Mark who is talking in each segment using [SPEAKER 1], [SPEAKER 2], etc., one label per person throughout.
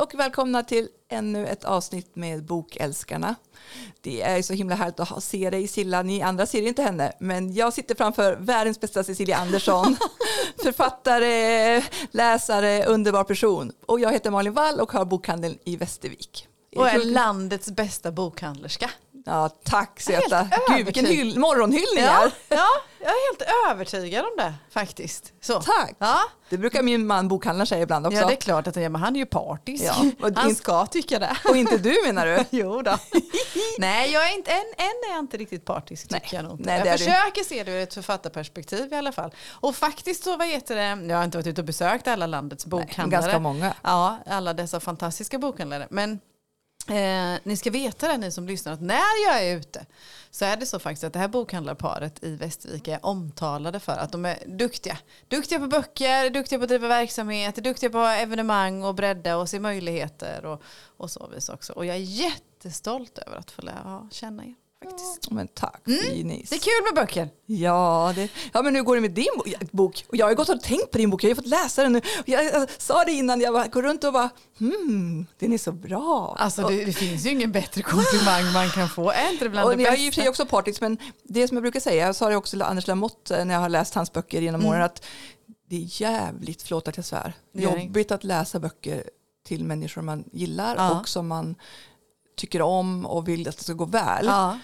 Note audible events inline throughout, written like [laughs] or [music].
[SPEAKER 1] och välkomna till ännu ett avsnitt med Bokälskarna. Det är så himla härligt att se dig Silla, ni andra ser inte henne, men jag sitter framför världens bästa Cecilia Andersson, [laughs] författare, läsare, underbar person. Och jag heter Malin Wall och har bokhandeln i Västervik.
[SPEAKER 2] Och är landets bästa bokhandlerska.
[SPEAKER 1] Ja, tack söta. Gud, vilken hyll, morgonhyllning
[SPEAKER 2] ja, ja, jag är helt övertygad om det faktiskt. Så.
[SPEAKER 1] Tack. Ja. Det brukar min man bokhandlaren säga ibland också.
[SPEAKER 2] Ja, det är klart att han gör, men han är ju partisk. Ja. han ska tycka det.
[SPEAKER 1] Och inte du menar du? [laughs]
[SPEAKER 2] jo då. [laughs] Nej, jag är inte, än, än är jag inte riktigt partisk tycker Nej. jag nog Nej, Jag försöker du. se det ur ett författarperspektiv i alla fall. Och faktiskt så, vad heter det, jag har inte varit ute och besökt alla landets bokhandlare.
[SPEAKER 1] Nej, ganska många.
[SPEAKER 2] Ja, alla dessa fantastiska bokhandlare. Men Eh, ni ska veta det ni som lyssnar att när jag är ute så är det så faktiskt att det här bokhandlarparet i Västervik är omtalade för att de är duktiga. Duktiga på böcker, duktiga på att driva verksamhet, duktiga på evenemang och bredda och se möjligheter och, och så vis också. Och jag är jättestolt över att få lära känna er faktiskt.
[SPEAKER 1] Men tack, mm.
[SPEAKER 2] Det är kul med böcker.
[SPEAKER 1] Ja, det, ja, men hur går det med din bok? Och jag har gått och tänkt på din bok, jag har fått läsa den nu. Jag, jag, sa det innan, jag går runt och bara, hmm, den är så bra.
[SPEAKER 2] Alltså det, det finns ju ingen bättre komplimang man kan få, är inte det bland och det
[SPEAKER 1] Jag
[SPEAKER 2] är
[SPEAKER 1] och för sig också partisk, men det som jag brukar säga, jag sa det också till Anders Lamotte eh, när jag har läst hans böcker genom mm. åren, att det är jävligt, förlåt att jag svär, jobbigt att läsa böcker till människor man gillar ja. och som man tycker om och vill att det ska gå väl. Ja.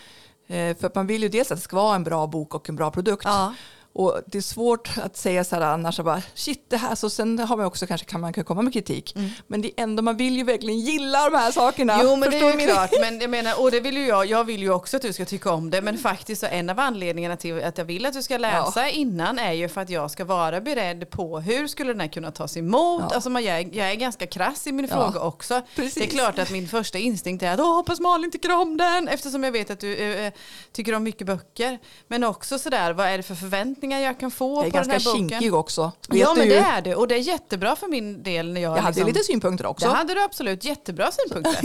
[SPEAKER 1] Eh, för att man vill ju dels att det ska vara en bra bok och en bra produkt. Ja. Och det är svårt att säga så här annars, bara, shit det här, så sen har man också kanske kan man kan komma med kritik. Mm. Men det är ändå, man vill ju verkligen gilla de här sakerna.
[SPEAKER 2] Jo men Förstår det är ju klart, men jag menar, och det vill ju jag, jag vill ju också att du ska tycka om det, men faktiskt så en av anledningarna till att jag vill att du ska läsa ja. innan är ju för att jag ska vara beredd på hur skulle den här kunna tas emot. Ja. Alltså man, jag, jag är ganska krass i min ja. fråga också. Precis. Det är klart att min första instinkt är att hoppas Malin tycker om den, eftersom jag vet att du äh, tycker om mycket böcker. Men också sådär, vad är det för förväntningar förväntningar jag kan få
[SPEAKER 1] på den här boken. Jag är ganska kinkig också.
[SPEAKER 2] ja men det är det och det är jättebra för min del. När jag
[SPEAKER 1] jag hade liksom, lite synpunkter också.
[SPEAKER 2] Det hade du absolut, jättebra synpunkter. [laughs]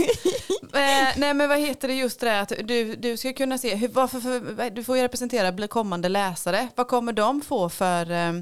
[SPEAKER 2] eh, nej men vad heter det just det att du, du ska kunna se, hur, varför, för, du får ju representera kommande läsare. Vad kommer de få för eh,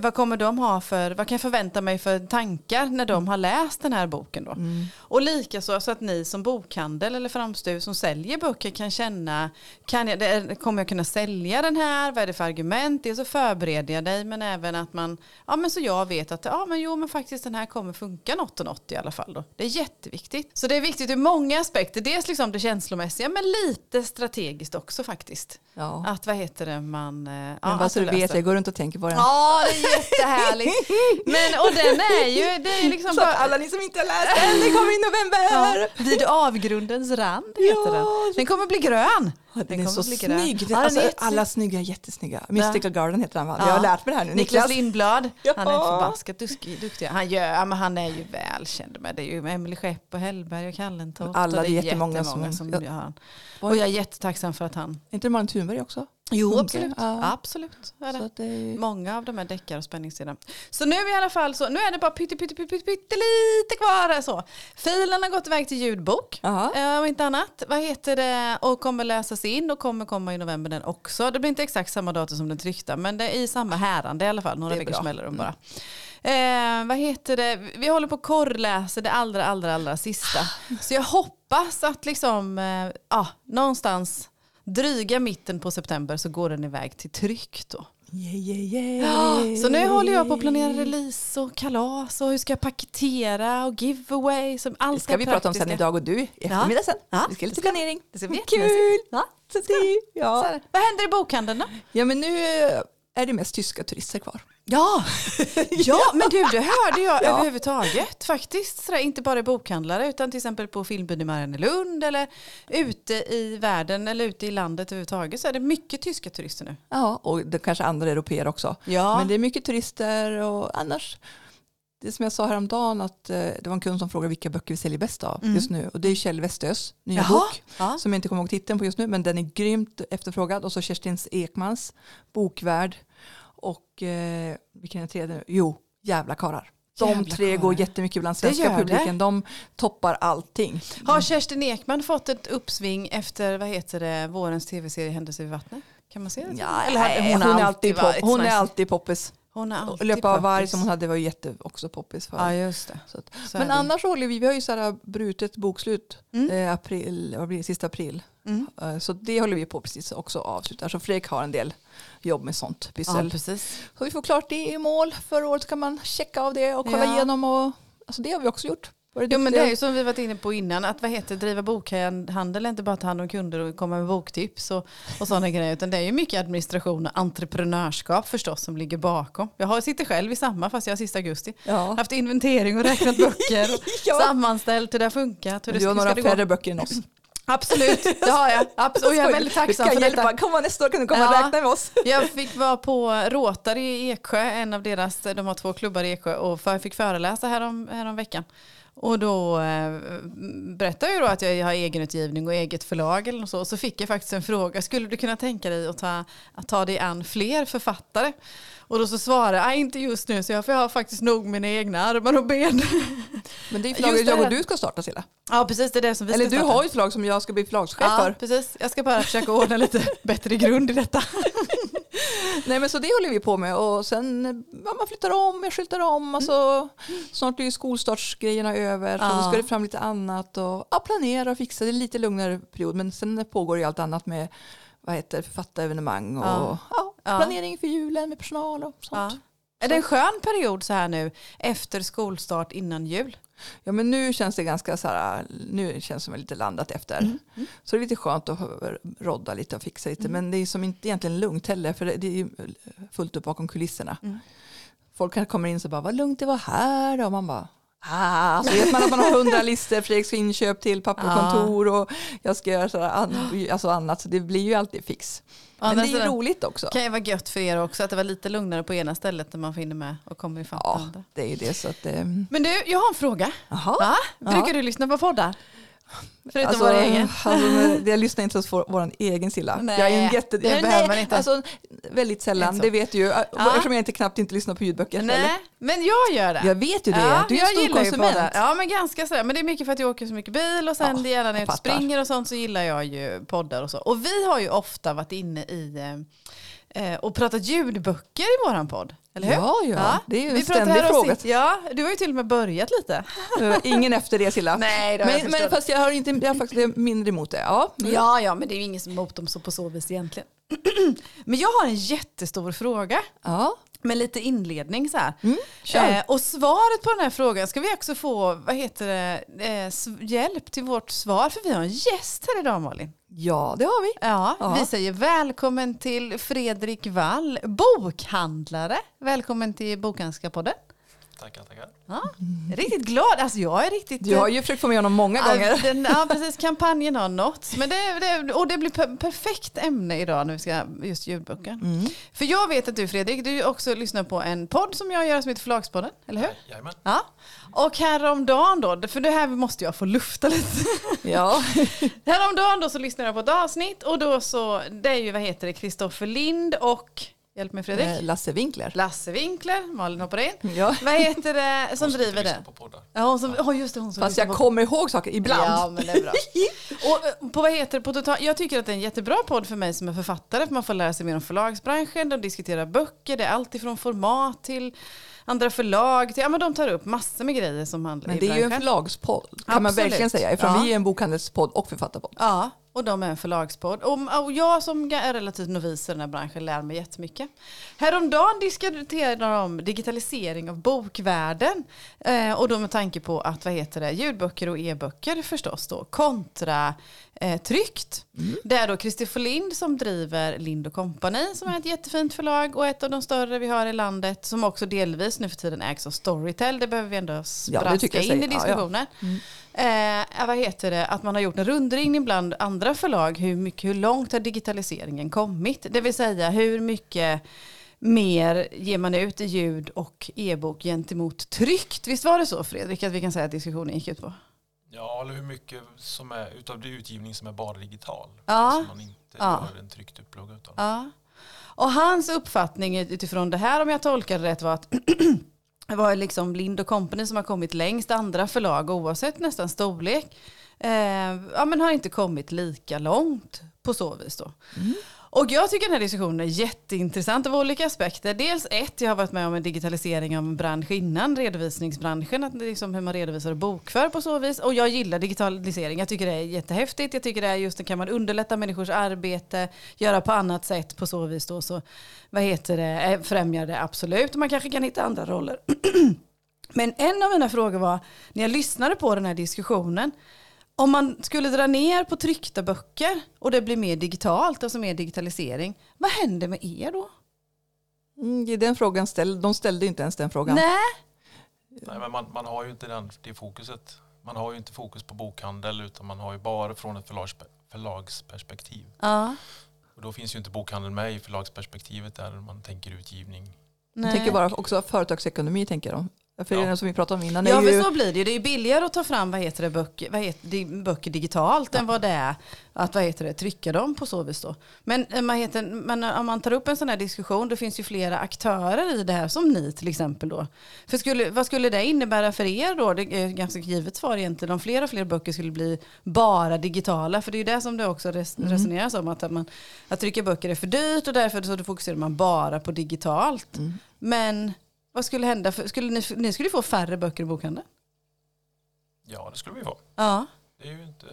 [SPEAKER 2] vad kommer de ha för, vad kan jag förvänta mig för tankar när de har läst den här boken då? Mm. Och likaså så att ni som bokhandel eller framstug som säljer böcker kan känna, kan jag, kommer jag kunna sälja den här? Vad är det för argument? Dels så förbereder jag dig men även att man, ja men så jag vet att, ja men jo men faktiskt den här kommer funka något och något i alla fall då. Det är jätteviktigt. Så det är viktigt ur många aspekter, dels liksom det känslomässiga men lite strategiskt också faktiskt. Ja. Att vad heter det man...
[SPEAKER 1] Eh, men ja, bara så du vet, jag går runt och tänker på den.
[SPEAKER 2] Ja, jättehärligt. Men och den är ju, det är liksom
[SPEAKER 1] så bara... alla ni som inte har läst den, den kommer i november.
[SPEAKER 2] Ja, vid avgrundens rand heter ja. den. Den kommer bli grön.
[SPEAKER 1] Den, den är så snygg. Den, alltså, alla snygga är jättesnygga. Mystical ja. Garden heter han va? Jag har lärt mig det här nu.
[SPEAKER 2] Niklas, Niklas Lindblad. Ja. Han är förbaskat duktig. Han, gör, men han är ju välkänd med det. är Emelie Schepp och Hellberg och Kallentoft.
[SPEAKER 1] Alla, det är jättemånga,
[SPEAKER 2] jättemånga som, som gör han. Och jag är jättetacksam för att han...
[SPEAKER 1] Är inte det Malin Thunberg också?
[SPEAKER 2] Jo, absolut. Ja. absolut är det. det är... Många av de här deckar och spänningssidan. Så nu i alla fall så, nu är det bara pytte, pytte, pytte, pytte, pytte lite kvar. Så. Filen har gått iväg till ljudbok uh, och inte annat. Vad heter det? Och kommer läsas in och kommer komma i november den också. Det blir inte exakt samma datum som den tryckta men det är i samma härande i alla fall. Några veckors mellanrum bara. Eh, vad heter det? Vi håller på att korrläsa det allra, allra, allra sista. Så jag hoppas att liksom, eh, ah, någonstans dryga mitten på september så går den iväg till tryck då.
[SPEAKER 1] Yeah, yeah, yeah.
[SPEAKER 2] Så nu håller jag på att planera release och kalas och hur ska jag paketera och giveaway. Som allt
[SPEAKER 1] det ska vi prata om sen idag och du i eftermiddag sen. Ja. Vi ska lite planering.
[SPEAKER 2] Det ska bli Kul! Ja. Så
[SPEAKER 1] ja.
[SPEAKER 2] Vad händer i bokhandeln då?
[SPEAKER 1] Ja men nu är det mest tyska turister kvar.
[SPEAKER 2] Ja, [laughs] ja men du det hörde jag ja. överhuvudtaget faktiskt. Sådär, inte bara bokhandlare utan till exempel på filmbyn i Mariannelund eller ute i världen eller ute i landet överhuvudtaget så är det mycket tyska turister nu.
[SPEAKER 1] Ja, och det kanske andra europeer också. Ja. Men det är mycket turister och annars det som jag sa häromdagen att eh, det var en kund som frågade vilka böcker vi säljer bäst av mm. just nu och det är Kjell Westös nya Jaha. bok ja. som jag inte kommer ihåg titeln på just nu men den är grymt efterfrågad och så Kerstin Ekmans Bokvärld och eh, vilken är tredje? Jo, Jävla karar. De Jävla tre karar. går jättemycket bland svenska publiken. De toppar allting.
[SPEAKER 2] Har Kerstin Ekman fått ett uppsving efter vad heter det, vårens tv-serie Händelser vid vattnet? Kan man se det?
[SPEAKER 1] Ja, Eller hon, hon, är alltid pop, hon är alltid poppis.
[SPEAKER 2] Hon är alltid
[SPEAKER 1] Löpa av varg som hon hade var ju jätte också poppis för.
[SPEAKER 2] Ja, just det.
[SPEAKER 1] Så att,
[SPEAKER 2] Så
[SPEAKER 1] men annars håller vi, vi har ju så här brutet bokslut
[SPEAKER 2] Mm.
[SPEAKER 1] eh, april, vad blir det, sista april.
[SPEAKER 2] Mm.
[SPEAKER 1] Eh, så det håller vi på precis också avslutar. Så Fredrik har en del jobb med sånt
[SPEAKER 2] Ja,
[SPEAKER 1] pyssel.
[SPEAKER 2] precis.
[SPEAKER 1] så vi får klart det i mål. Förra året kan man checka av det och kolla
[SPEAKER 2] Ja.
[SPEAKER 1] igenom. Och, alltså det har vi också gjort.
[SPEAKER 2] Jo men det är ju som vi varit inne på innan, att vad heter driva bokhandel är inte bara att ta hand om kunder och komma med boktips och, och sådana grejer, utan det är ju mycket administration och entreprenörskap förstås som ligger bakom. Jag har, sitter själv i samma fast jag har sista augusti.
[SPEAKER 1] Ja.
[SPEAKER 2] Haft inventering och räknat böcker [laughs] och
[SPEAKER 1] Ja.
[SPEAKER 2] sammanställt hur det har funkat. Hur det,
[SPEAKER 1] Du har några färre böcker än oss. [clears throat]
[SPEAKER 2] Absolut, det har jag. [laughs] Absolut. Och jag är väldigt tacksam för
[SPEAKER 1] kan
[SPEAKER 2] detta.
[SPEAKER 1] hjälpa. Komma nästa år kan du komma och
[SPEAKER 2] Ja.
[SPEAKER 1] räkna med oss. [laughs]
[SPEAKER 2] Jag fick vara på Rotary i Eksjö, en av deras, de har två klubbar i Eksjö och jag fick föreläsa härom, härom veckan. Och då eh, berättade jag då att jag har egenutgivning och eget förlag eller så. Så fick jag faktiskt en fråga, skulle du kunna tänka dig att ta, att ta dig an fler författare? Och då så svarade jag, "Nej, inte just nu, så jag, för jag har faktiskt nog mina egna armar och ben. [laughs]
[SPEAKER 1] Men det är förlaget jag och du ska starta Silla.
[SPEAKER 2] Ja, precis, det är det som vi
[SPEAKER 1] Eller
[SPEAKER 2] ska
[SPEAKER 1] du
[SPEAKER 2] starta.
[SPEAKER 1] har ju ett förlag som jag ska bli förlagschef
[SPEAKER 2] Ja,
[SPEAKER 1] för.
[SPEAKER 2] precis. Jag ska bara försöka ordna lite [laughs] bättre grund i detta. [laughs] [laughs]
[SPEAKER 1] Nej men så det håller vi på med och sen ja, man flyttar om, jag skyltar om. Alltså, Snart är ju skolstartsgrejerna över så
[SPEAKER 2] Ja.
[SPEAKER 1] då ska det fram lite annat och ja, planera och fixa. Det är lite lugnare period men sen pågår ju allt annat med vad heter författarevenemang och
[SPEAKER 2] Ja.
[SPEAKER 1] ja. Planering för julen med personal och sånt.
[SPEAKER 2] Är det en skön period så här nu efter skolstart innan jul?
[SPEAKER 1] Ja men nu känns det ganska så här, nu känns det som lite landat efter.
[SPEAKER 2] Mm.
[SPEAKER 1] Så det är lite skönt att rodda lite och fixa lite. Men det är som inte egentligen lugnt heller för det är fullt upp bakom kulisserna.
[SPEAKER 2] Mm.
[SPEAKER 1] Folk komma in och bara, vad lugnt det var här och man bara Ah, så vet man att man har hundra listor, Fredrik ska inköp till pappa och kontor och jag ska göra så an, alltså annat. Så det blir ju alltid fix.
[SPEAKER 2] Ja,
[SPEAKER 1] Men
[SPEAKER 2] men
[SPEAKER 1] det är ju roligt också.
[SPEAKER 2] kan ju vara gött för er också att det var lite lugnare på ena stället när man får med och kommer ifatt
[SPEAKER 1] Ja, det är ju det. Så att, eh,
[SPEAKER 2] Men du, jag har en fråga.
[SPEAKER 1] Jaha.
[SPEAKER 2] Va? Brukar du lyssna på poddar? Förutom
[SPEAKER 1] Alltså,
[SPEAKER 2] vår egen. [laughs]
[SPEAKER 1] alltså, jag lyssnar inte på vår egen Silla.
[SPEAKER 2] Nej,
[SPEAKER 1] jag är en jätte,
[SPEAKER 2] det
[SPEAKER 1] nej,
[SPEAKER 2] behöver man inte.
[SPEAKER 1] Alltså, väldigt sällan, det vet du ju.
[SPEAKER 2] Ja.
[SPEAKER 1] Eftersom jag inte knappt inte lyssnar på ljudböcker. eller?
[SPEAKER 2] Nej, men jag gör det.
[SPEAKER 1] Jag vet ju det.
[SPEAKER 2] Ja,
[SPEAKER 1] du är
[SPEAKER 2] jag
[SPEAKER 1] en stor konsument.
[SPEAKER 2] Ja, men ganska sådär. Men det är mycket för att jag åker så mycket bil och sen
[SPEAKER 1] Ja,
[SPEAKER 2] gäller när
[SPEAKER 1] jag
[SPEAKER 2] jag springer och sånt så gillar jag ju poddar och så. Och vi har ju ofta varit inne i eh, och pratat ljudböcker i våran podd. Eller hur?
[SPEAKER 1] Ja, ja, det är ju en ständig fråga.
[SPEAKER 2] Ja, du har ju till och med börjat lite. [laughs]
[SPEAKER 1] Ingen efter det Silla.
[SPEAKER 2] Nej, det har jag
[SPEAKER 1] men, men
[SPEAKER 2] förstått.
[SPEAKER 1] fast jag har, inte, jag har faktiskt mindre emot det. Ja, mm.
[SPEAKER 2] Ja, ja, men det är ju ingen som är emot dem så på så vis egentligen. [clears throat] men jag har en jättestor fråga
[SPEAKER 1] ja.
[SPEAKER 2] med lite inledning så här.
[SPEAKER 1] Mm.
[SPEAKER 2] Eh, och svaret på den här frågan ska vi också få, vad heter det, eh, hjälp till vårt svar för vi har en gäst här idag Malin.
[SPEAKER 1] Ja, det har vi.
[SPEAKER 2] Ja,
[SPEAKER 1] Ja.
[SPEAKER 2] vi säger välkommen till Fredrik Wall, bokhandlare. Välkommen till Bokhandlarpodden.
[SPEAKER 3] Tackar, tackar.
[SPEAKER 2] Ja, riktigt glad, alltså jag är riktigt...
[SPEAKER 1] Du har ju försökt få med honom många
[SPEAKER 2] Ja,
[SPEAKER 1] gånger.
[SPEAKER 2] Den, ja, [laughs] precis. Kampanjen har nått. Men det, det, och det blir per, perfekt ämne idag när vi ska just ljudböcker.
[SPEAKER 1] Mm.
[SPEAKER 2] För jag vet att du Fredrik, du också lyssnar på en podd som jag gör som heter Förlagspodden, eller hur?
[SPEAKER 3] Jajamän.
[SPEAKER 2] Ja. Och häromdagen då, för det här måste jag få lufta lite. [laughs]
[SPEAKER 1] Ja. [laughs]
[SPEAKER 2] häromdagen då så lyssnade jag på ett avsnitt och då så, det är ju vad heter det, Kristoffer Lind och, hjälp mig Fredrik,
[SPEAKER 1] Eh, Lasse Winkler.
[SPEAKER 2] Lasse Winkler, Malin hoppar in.
[SPEAKER 1] Ja.
[SPEAKER 2] Vad heter det som driver det?
[SPEAKER 3] På poddar.
[SPEAKER 2] Ja, hon som, oh, just det, hon som
[SPEAKER 1] Fast jag
[SPEAKER 2] på-
[SPEAKER 1] kommer ihåg saker ibland.
[SPEAKER 2] Ja, men det är bra. [laughs] Och eh, på vad heter det, på total, jag tycker att det är en jättebra podd för mig som är författare, för man får lära sig mer om förlagsbranschen, de diskuterar böcker, det är allt ifrån format till andra förlag, till, ja men de tar upp massor med grejer som handlar
[SPEAKER 1] Men
[SPEAKER 2] i
[SPEAKER 1] det är ju en förlagspodd kan man
[SPEAKER 2] Absolut.
[SPEAKER 1] verkligen säga. Eftersom
[SPEAKER 2] Ja.
[SPEAKER 1] vi är en bokhandelspodd och författarpodd.
[SPEAKER 2] Ja, och de är en förlagspodd. Och, och jag som är relativt novis i den här branschen lär mig jättemycket. Häromdagen diskuterade de digitalisering av bokvärlden. Eh, och då med tanke på att vad heter det, ljudböcker och e-böcker förstås då, kontra eh, tryckt. Det är då Kristoffer Lind som driver Lind Company som är ett jättefint förlag och ett av de större vi har i landet som också delvis nu för tiden ägs av Storytel. Det behöver vi ändå
[SPEAKER 1] Ja,
[SPEAKER 2] spraska
[SPEAKER 1] jag
[SPEAKER 2] in i
[SPEAKER 1] säger. Ja, ja.
[SPEAKER 2] diskussionen. Eh, vad heter det? Att man har gjort en rundringning bland andra förlag. Hur, mycket, hur långt har digitaliseringen kommit? Det vill säga hur mycket mer ger man ut i ljud och e-bok gentemot tryckt? Visst var det så Fredrik att vi kan säga att diskussionen gick ut på?
[SPEAKER 3] Ja, eller hur mycket som är utav det utgivning som är bara digital.
[SPEAKER 2] Ja.
[SPEAKER 3] Som man inte
[SPEAKER 2] Ja.
[SPEAKER 3] gör en tryckt upplaga utav.
[SPEAKER 2] Ja. Och hans uppfattning utifrån det här, om jag tolkar det rätt, var att [clears throat] det var liksom Lind Company som har kommit längst. Andra förlag, oavsett nästan storlek, eh, ja, men har inte kommit lika långt på så vis. Då. Mm. Och jag tycker den här diskussionen är jätteintressant av olika aspekter. Dels ett, jag har varit med om en digitalisering av en bransch innan, redovisningsbranschen, att liksom hur man redovisar och bokför på så vis. Och jag gillar digitalisering, jag tycker det är jättehäftigt. Jag tycker det är just det, kan man underlätta människors arbete, göra på annat sätt på så vis då, så vad heter det, eh, främjar det absolut. Man kanske kan hitta andra roller. [clears throat] Men en av mina frågor var, när jag lyssnade på den här diskussionen, om man skulle dra ner på tryckta böcker och det blir mer digitalt, alltså mer digitalisering, vad händer med er då?
[SPEAKER 1] Mm, den frågan ställ, de ställde inte ens den frågan.
[SPEAKER 2] Nej.
[SPEAKER 3] Nej men man, man har ju inte den, det fokuset. Man har ju inte fokus på bokhandel utan man har ju bara från ett förlags, förlagsperspektiv.
[SPEAKER 2] Ja.
[SPEAKER 3] Och då finns ju inte bokhandeln med i förlagsperspektivet där man tänker utgivning.
[SPEAKER 1] Jag tänker bara också företagsekonomi tänker de. För ja. som vi pratade om innan.
[SPEAKER 2] Ja, ju... så blir det ju. Det är billigare att ta fram vad heter det, böcker, vad heter, böcker digitalt ja. än vad det är att vad heter det, trycka dem på så vis. Då. Men, eh, vad heter, men om man tar upp en sån här diskussion, det finns ju flera aktörer i det här, som ni till exempel. Då. För skulle, vad skulle det innebära för er då? Det är ganska givet svar egentligen. Om fler och fler böcker skulle bli bara digitala, för det är ju det som det också mm. resoneras om, att, man, att trycka böcker är för dyrt och därför så fokuserar man bara på digitalt. Mm. Men vad skulle hända? För, skulle ni, ni skulle få färre böcker i bokhandeln?
[SPEAKER 3] Ja, det skulle vi få.
[SPEAKER 2] Ja.
[SPEAKER 3] Det är ju inte...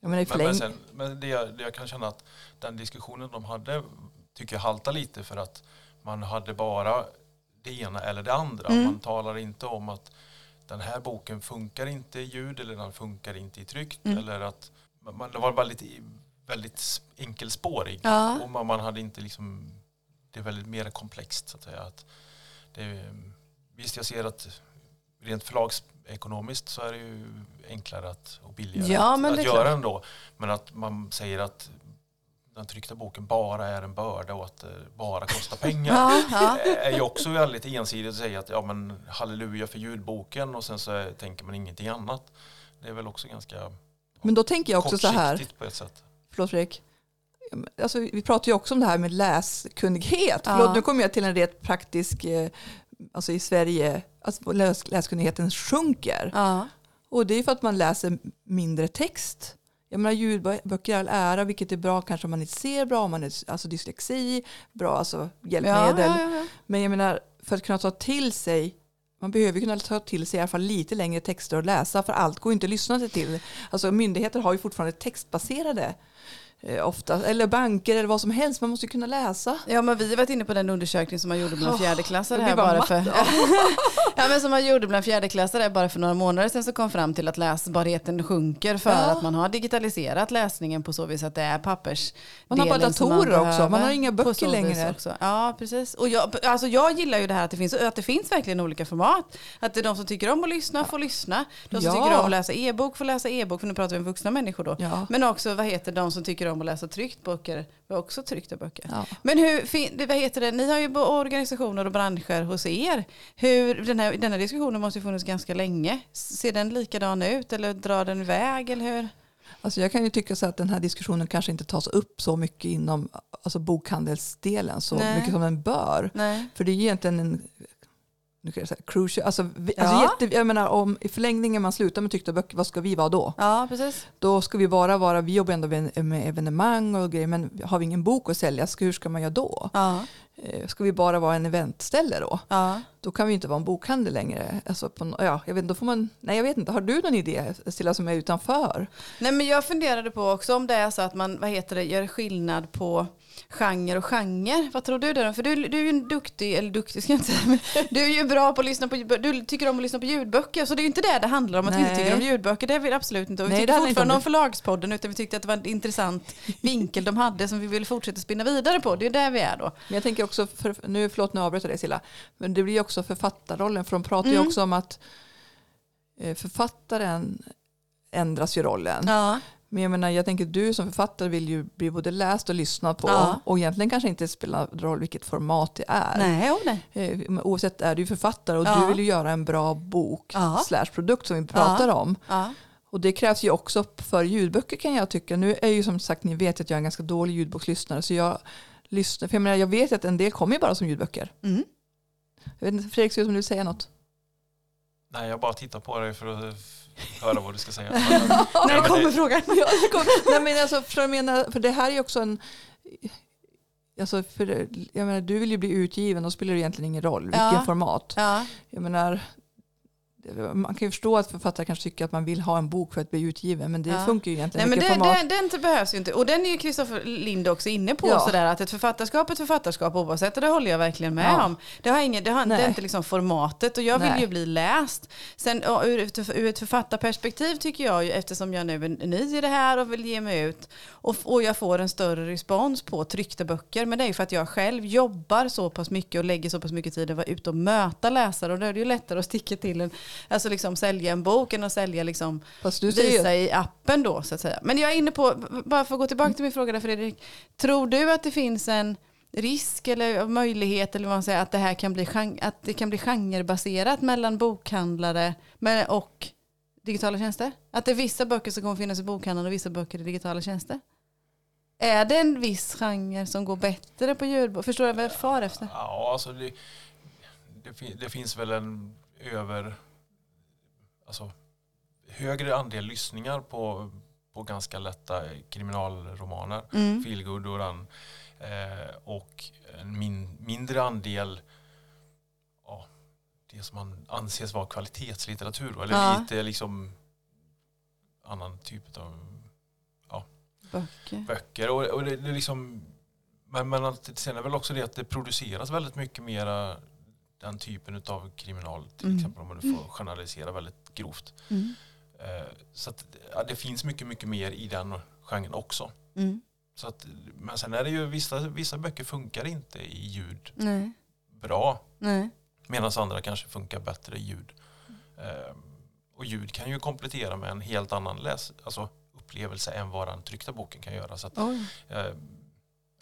[SPEAKER 1] Ja, men,
[SPEAKER 3] men, men, sen, men det, jag, det jag kan känna att den diskussionen de hade tycker jag haltar lite för att man hade bara det ena eller det andra. Mm. Man talar inte om att den här boken funkar inte i ljud eller den funkar inte i tryckt. Mm. Eller att man, det var bara lite väldigt enkelspårig.
[SPEAKER 2] Ja.
[SPEAKER 3] Och man, man, hade inte liksom, det är väldigt mer komplext så att säga. Att, det, visst, jag ser att rent förlagsekonomiskt så är det ju enklare att, och billigare
[SPEAKER 2] ja,
[SPEAKER 3] att,
[SPEAKER 2] att
[SPEAKER 3] göra ändå. Men att man säger att den tryckta boken bara är en börda och att det bara kostar pengar [laughs]
[SPEAKER 2] ja, ja.
[SPEAKER 3] är ju också väldigt ensidigt att säga att ja men halleluja för ljudboken och sen så tänker man ingenting annat. Det är väl också ganska
[SPEAKER 1] Men då tänker jag också så här.
[SPEAKER 3] på ett sätt.
[SPEAKER 1] Förlåt Fredrik alltså, vi pratar ju också om det här med läskunnighet. Ja. Förlåt, nu kommer jag till en rätt praktisk, eh, alltså i Sverige, alltså läs, läskunnigheten sjunker.
[SPEAKER 2] Ja.
[SPEAKER 1] Och det är för att man läser mindre text. Jag menar ljudböcker är all ära, vilket är bra kanske om man inte ser bra, om man är alltså dyslexi, bra alltså hjälpmedel.
[SPEAKER 2] Ja,
[SPEAKER 1] Men jag menar, för att kunna ta till sig man behöver kunna ta till sig i alla fall lite längre texter att läsa för allt går inte att lyssna till. Alltså myndigheter har ju fortfarande textbaserade ofta, eller banker eller vad som helst. Man måste kunna läsa.
[SPEAKER 2] Ja men vi har varit inne på den undersökning som man gjorde bland fjärdeklassare här bara för [laughs] ja, men som man gjorde bland fjärdeklassare bara för några månader sedan så kom fram till att läsbarheten sjunker för ja. att man har digitaliserat läsningen på så vis att det är pappers.
[SPEAKER 1] Man har bara datorer också, man har inga böcker längre.
[SPEAKER 2] Också. Ja precis. Och jag, alltså jag gillar ju det här att det, finns, att det finns verkligen olika format. Att det är de som tycker om att lyssna får lyssna. De som ja. tycker om att läsa e-bok får läsa e-bok, för nu pratar vi om vuxna människor då.
[SPEAKER 1] Ja.
[SPEAKER 2] Men också vad heter de som tycker om att läsa tryckt böcker. Vi har också tryckta böcker. Ja. Men hur, vad heter det, ni har ju organisationer och branscher hos er. Hur, den, här, den här diskussionen måste ju funnits ganska länge. Ser den likadan ut eller drar den iväg? Eller hur?
[SPEAKER 1] Alltså jag kan ju tycka så att den här diskussionen kanske inte tas upp så mycket inom alltså bokhandelsdelen så Nej. mycket som den bör.
[SPEAKER 2] Nej.
[SPEAKER 1] För det är egentligen en nu kan jag säga, crucial, alltså, ja. alltså jätte, jag menar om i förlängningen man slutar med tryckta böcker, vad ska vi vara då?
[SPEAKER 2] Ja, precis.
[SPEAKER 1] Då ska vi bara vara, vi jobbar ändå med evenemang och grejer, men har vi ingen bok att sälja, hur ska man göra då?
[SPEAKER 2] Ja.
[SPEAKER 1] Eh, ska vi bara vara en eventställe då?
[SPEAKER 2] Ja.
[SPEAKER 1] Då kan vi inte vara en bokhandel längre. Alltså på, ja, jag vet, då får man, nej, jag vet inte, har du någon idé Stilla som är utanför?
[SPEAKER 2] Nej, men jag funderade på också om det är så att man vad heter det, gör skillnad på genre och genre. Vad tror du då? För du, du är ju en duktig, eller duktig ska jag inte säga, [laughs] du är ju bra på att lyssna på, du tycker om att lyssna på ljudböcker. Så det är ju inte det det handlar om, att Nej. vi inte tycker om ljudböcker. Det är vi absolut inte. Och vi Nej, tycker fortfarande om Förlagspodden, utan vi tyckte att det var en intressant vinkel de hade som vi ville fortsätta spinna vidare på. Det är där vi är då.
[SPEAKER 1] Men jag tänker också, för, nu, förlåt nu avbryter jag dig Silla, men det blir också författarrollen, för de pratar mm. ju också om att eh, författaren ändras ju rollen.
[SPEAKER 2] Ja.
[SPEAKER 1] Men jag menar, jag tänker du som författare vill ju bli både läst och lyssnad på.
[SPEAKER 2] Ja.
[SPEAKER 1] Och egentligen kanske inte spelar roll vilket format det är.
[SPEAKER 2] Nej, oh nej.
[SPEAKER 1] Eh, oavsett är du författare och
[SPEAKER 2] ja.
[SPEAKER 1] du vill ju göra en bra bok
[SPEAKER 2] ja.
[SPEAKER 1] slash produkt som vi pratar om. Och det krävs ju också för ljudböcker kan jag tycka. Nu är ju som sagt, ni vet att jag är en ganska dålig ljudbokslyssnare. Så jag lyssnar, för jag menar jag vet att en del kommer bara som ljudböcker.
[SPEAKER 2] Mm.
[SPEAKER 1] Jag vet inte, Fredrik ser ut som du vill säga något.
[SPEAKER 3] Nej, jag bara tittar på dig för att [laughs] höra vad du ska säga. [laughs] [laughs]
[SPEAKER 2] När kommer frågan?
[SPEAKER 1] Nej, men alltså, för, jag menar, för det här är också en... Alltså för, jag menar, du vill ju bli utgiven, då spelar det egentligen ingen roll vilken
[SPEAKER 2] Ja.
[SPEAKER 1] format.
[SPEAKER 2] Ja.
[SPEAKER 1] Jag menar, man kan ju förstå att författare kanske tycker att man vill ha en bok för att bli utgiven, men det
[SPEAKER 2] Ja.
[SPEAKER 1] funkar ju egentligen
[SPEAKER 2] Nej, men det,
[SPEAKER 1] format.
[SPEAKER 2] den, den behövs ju inte. Och den är ju Kristoffer Lind också inne på.
[SPEAKER 1] Ja.
[SPEAKER 2] Sådär, att ett författarskap är ett författarskap oavsett. Och det håller jag verkligen med
[SPEAKER 1] Ja.
[SPEAKER 2] om. Det, har ingen, det, har, det inte liksom formatet. Och jag vill
[SPEAKER 1] Nej.
[SPEAKER 2] ju bli läst. Sen ur, ur ett författarperspektiv tycker jag ju, eftersom jag nu är ny i det här och vill ge mig ut. Och, och jag får en större respons på tryckta böcker. Men det är ju för att jag själv jobbar så pass mycket och lägger så pass mycket tid att vara ute och möta läsare. Och då är det ju lättare att sticka till en, alltså liksom sälja en bok än att sälja liksom
[SPEAKER 1] Fast du säger
[SPEAKER 2] visa i appen då så att säga. Men jag är inne på, bara för att gå tillbaka till min fråga där Fredrik. Tror du att det finns en risk eller möjlighet eller vad man säger att det här kan bli, att det kan bli genrebaserat mellan bokhandlare och digitala tjänster? Att det är vissa böcker som kommer finnas i bokhandeln och vissa böcker i digitala tjänster? Är det en viss genre som går bättre på ljudbok? Förstår du vad jag far efter?
[SPEAKER 3] Ja, alltså det, det, det finns väl en över... Alltså, högre andel lyssningar på, på ganska lätta kriminalromaner.
[SPEAKER 2] Mm.
[SPEAKER 3] Feelgood och den. Eh, och en min, mindre andel ja, det som man anses vara kvalitetslitteratur. Eller
[SPEAKER 2] Ja.
[SPEAKER 3] lite liksom annan typ av
[SPEAKER 2] Böcker.
[SPEAKER 3] böcker. Och, och det, det är liksom, men, men sen är väl också det att det produceras väldigt mycket mera den typen av kriminal. Till
[SPEAKER 2] Mm.
[SPEAKER 3] exempel om man får generalisera väldigt grovt.
[SPEAKER 2] Mm.
[SPEAKER 3] Eh, så att, ja, det finns mycket, mycket mer i den genren också.
[SPEAKER 2] Mm.
[SPEAKER 3] Så att, men sen är det ju vissa, vissa böcker funkar inte i ljud
[SPEAKER 2] Nej.
[SPEAKER 3] bra. Medan andra kanske funkar bättre i ljud. Eh, och ljud kan ju komplettera med en helt annan läs, alltså upplevelse än vad den tryckta boken kan göra. Så att, eh,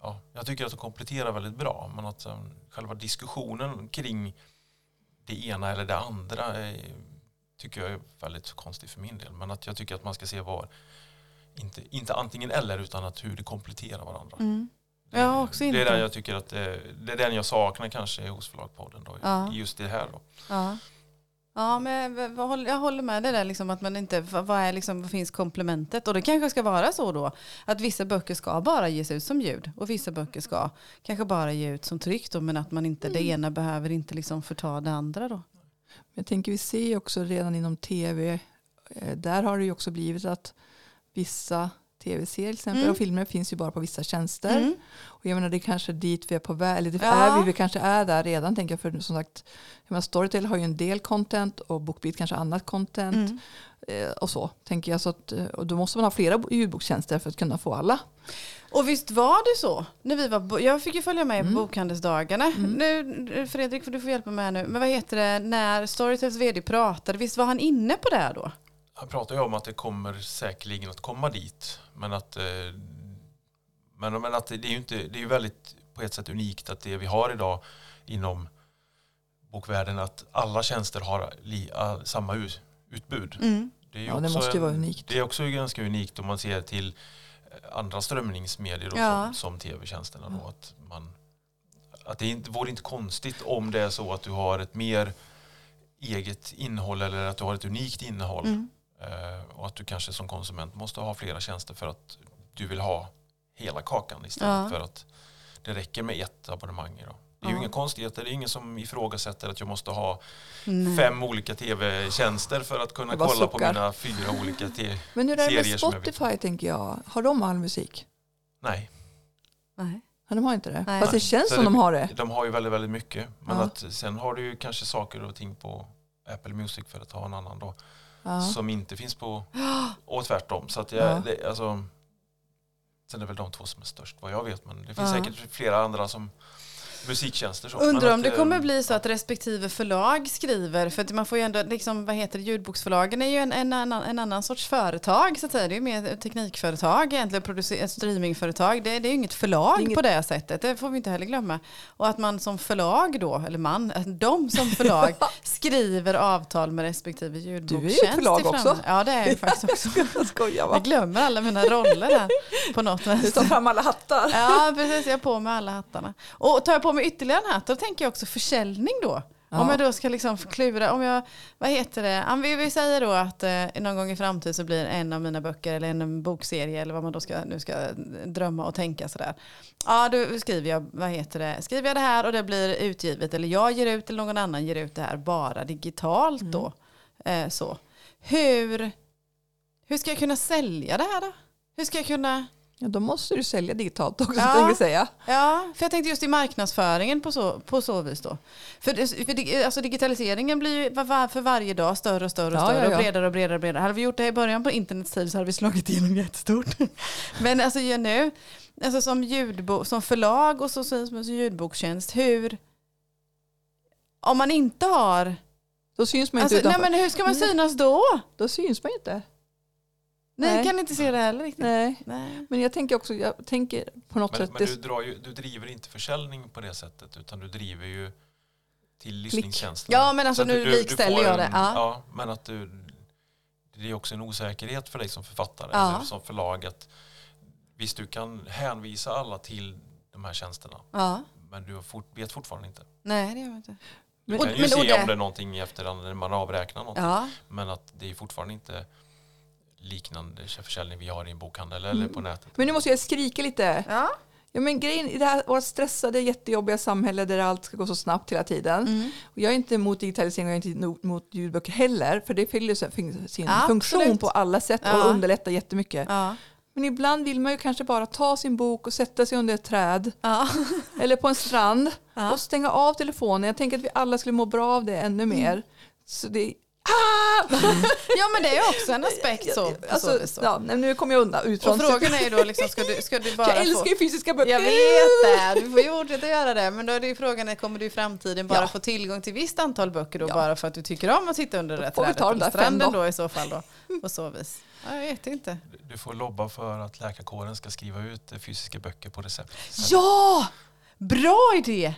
[SPEAKER 3] ja, jag tycker att de kompletterar väldigt bra. Men att um, själva diskussionen kring det ena eller det andra eh, tycker jag är väldigt konstig för min del. Men att jag tycker att man ska se var, inte, inte antingen eller, utan att hur det kompletterar varandra.
[SPEAKER 2] Mm.
[SPEAKER 3] Det,
[SPEAKER 2] Jag är också
[SPEAKER 3] det är där jag tycker att det, det är den jag saknar kanske hos Förlagspodden. Då,
[SPEAKER 2] Ja.
[SPEAKER 3] Just det här då.
[SPEAKER 2] Ja. Ja, men jag- håller- med det där liksom att man inte, vad är liksom, vad finns komplementet? Och det kanske ska vara så då att vissa böcker ska bara ges ut som ljud och vissa böcker ska kanske bara ge ut som tryck då, men att man inte, det ena behöver inte liksom förta det andra då.
[SPEAKER 1] jag tänker vi ser också redan inom tv, eh, där har det ju också blivit att vissa tv-serier till exempel
[SPEAKER 2] Mm.
[SPEAKER 1] och filmer finns ju bara på vissa tjänster.
[SPEAKER 2] Mm.
[SPEAKER 1] Och jag menar det är kanske dit vi är på väg, eller det
[SPEAKER 2] Ja.
[SPEAKER 1] är vi, vi kanske är där redan tänker jag. För som sagt, jag menar, Storytel har ju en del content och Bookbeat kanske annat content.
[SPEAKER 2] Mm.
[SPEAKER 1] Eh, och så tänker jag. Så att, eh, och då måste man ha flera ljudbokstjänster för att kunna få alla.
[SPEAKER 2] Och visst var det så? När vi var, jag fick ju följa med på
[SPEAKER 1] Mm.
[SPEAKER 2] bokhandelsdagarna.
[SPEAKER 1] Mm.
[SPEAKER 2] Nu, Fredrik, för du får hjälpa mig här nu. Men vad heter det, när Storytels vd pratade, visst var han inne på det då?
[SPEAKER 3] Han pratar ju om att det kommer säkerligen att komma dit. Men att, eh, men, men att det, är ju inte, det är väldigt på ett sätt unikt att det vi har idag inom bokvärlden att alla tjänster har li, all, samma ut, utbud.
[SPEAKER 2] Mm.
[SPEAKER 3] Det, är ju
[SPEAKER 1] Ja, det
[SPEAKER 3] också
[SPEAKER 1] måste ju
[SPEAKER 3] en-
[SPEAKER 1] vara unikt.
[SPEAKER 3] Det är också ganska unikt om man ser till eh, andra strömningsmedier då,
[SPEAKER 2] Ja.
[SPEAKER 3] som, som tv-tjänsterna. Då, att man, att det inte, vore inte konstigt om det är så att du har ett mer eget innehåll eller att du har ett unikt innehåll.
[SPEAKER 2] Mm.
[SPEAKER 3] Eh, och att du kanske som konsument måste ha flera tjänster för att du vill ha hela kakan istället
[SPEAKER 2] Ja.
[SPEAKER 3] för att det räcker med ett abonnemang. Då. Det är ju
[SPEAKER 2] Ja.
[SPEAKER 3] inga konstigheter, det är ingen som ifrågasätter att jag måste ha
[SPEAKER 2] Nej.
[SPEAKER 3] fem olika tv-tjänster för att kunna kolla på
[SPEAKER 1] suckar.
[SPEAKER 3] mina fyra olika tv. [laughs]
[SPEAKER 1] Men hur är det med
[SPEAKER 3] serier som jag.
[SPEAKER 1] Spotify tänker jag? Har de all musik?
[SPEAKER 3] Nej,
[SPEAKER 2] Nej.
[SPEAKER 1] Ja, de har inte det.
[SPEAKER 2] Nej.
[SPEAKER 1] Fast det känns
[SPEAKER 3] Så
[SPEAKER 1] som
[SPEAKER 3] det-
[SPEAKER 1] de har det.
[SPEAKER 3] de har ju väldigt, väldigt mycket. Men
[SPEAKER 1] Ja.
[SPEAKER 3] att sen har du ju kanske saker och ting på Apple Music för att ha en annan då.
[SPEAKER 1] Ja.
[SPEAKER 3] Som inte finns på, [gasps] och tvärtom. Så att jag,
[SPEAKER 1] Ja.
[SPEAKER 3] det, alltså, sen är det väl de två som är störst vad jag vet. Men det finns
[SPEAKER 2] Ja.
[SPEAKER 3] säkert flera andra som musiktjänster. Så.
[SPEAKER 2] Undrar om
[SPEAKER 3] att,
[SPEAKER 2] det
[SPEAKER 3] eh,
[SPEAKER 2] kommer bli så att respektive förlag skriver, för att man får ju ändå, liksom, vad heter det, ljudboksförlagen är ju en, en, annan, en annan sorts företag så att säga. Det är ju mer teknikföretag egentligen, producer, ett streamingföretag. Det, det är ju inget förlag
[SPEAKER 1] Det inget-
[SPEAKER 2] på det sättet, det får vi inte heller glömma. Och att man som förlag då, eller man, att [laughs] de som förlag skriver avtal med respektive ljudbokstjänst.
[SPEAKER 1] Du är ju förlag också.
[SPEAKER 2] Ja det är jag [laughs] faktiskt också.
[SPEAKER 1] Jag skojar
[SPEAKER 2] Jag
[SPEAKER 1] va?
[SPEAKER 2] glömmer alla mina roller här på något
[SPEAKER 1] Du tar fram alla hattar.
[SPEAKER 2] Ja, precis. Jag har på mig alla hattarna. Och tar jag på mig ytterligare en hatt, då tänker jag också försäljning då. Ja. Om jag då ska liksom klura, om jag, vad heter det, vi, vi säger då att eh, någon gång i framtiden så blir en av mina böcker eller en bokserie eller vad man då ska, nu ska drömma och tänka sådär. Ja, då skriver jag, vad heter det, skriver jag det här och det blir utgivet eller jag ger ut eller någon annan ger ut det här bara digitalt då. Mm. Eh, så. Hur, hur ska jag kunna sälja det här då? Hur ska jag kunna
[SPEAKER 1] Ja, då måste du sälja digitalt också, ja. jag säga.
[SPEAKER 2] Ja, för jag tänkte just i marknadsföringen på så, på så vis då. För, för alltså digitaliseringen blir ju för varje dag större och större och större ja, ja. och bredare och bredare och bredare. Hade vi gjort det i början på internets tid så hade vi slagit igenom jättestort. [laughs] Men alltså nu, alltså som, ljudbo, som förlag och så, som ljudbokstjänst, hur... Om man inte har...
[SPEAKER 1] Då syns man
[SPEAKER 2] inte alltså, Nej men hur ska man synas då?
[SPEAKER 1] Då syns man inte.
[SPEAKER 2] Nej, jag kan inte se det heller riktigt.
[SPEAKER 1] Nej. Nej. Men jag tänker också, jag tänker på något
[SPEAKER 3] men,
[SPEAKER 1] sätt.
[SPEAKER 3] Men du, drar ju, du driver inte försäljning på det sättet utan du driver ju till lyssningstjänsten.
[SPEAKER 2] Ja men alltså nu likställer jag det. Ja.
[SPEAKER 3] ja. men att du, det är också en osäkerhet för dig som författare, ja. eller som förlag. Att, visst du kan hänvisa alla till de här tjänsterna. Ja. Men du vet fortfarande inte.
[SPEAKER 2] Nej det gör jag inte.
[SPEAKER 3] Du kan ju men, se det... om det är någonting i efterhand när man avräknar någonting. Ja. Men att det är fortfarande inte liknande försäljning vi har i en bokhandel eller mm. på nätet.
[SPEAKER 1] Men nu måste jag skrika lite. Ja. Ja, men grejen i det här vårt stressade, jättejobbiga samhälle där allt ska gå så snabbt hela tiden. Mm. Och jag är inte emot digitalisering och jag är inte emot ljudböcker heller. För det fyller sin ja, funktion absolut. på alla sätt och ja. underlättar jättemycket. Ja. Men ibland vill man ju kanske bara ta sin bok och sätta sig under ett träd. Ja. [laughs] Eller på en strand. Och stänga av telefonen. Jag tänker att vi alla skulle må bra av det ännu mer. Mm. Så det! [laughs]
[SPEAKER 2] ja men det är också en aspekt så.
[SPEAKER 1] Alltså, så, Ja, nu kommer jag undan ut
[SPEAKER 2] från... Och frågan är ju då, liksom, ska, du, ska du bara
[SPEAKER 1] Jag älskar ju fysiska böcker.
[SPEAKER 2] Jag vet det, du får ju fortsätta göra det. Men då är det ju frågan, kommer du i framtiden bara ja. få tillgång till visst antal böcker då ja. bara för att du tycker om att sitta under det trädet på stranden då. då i så fall då. På så vis. Ja, jag vet inte.
[SPEAKER 3] Du får lobba för att läkarkåren ska skriva ut fysiska böcker på recept.
[SPEAKER 2] Ja! Bra idé!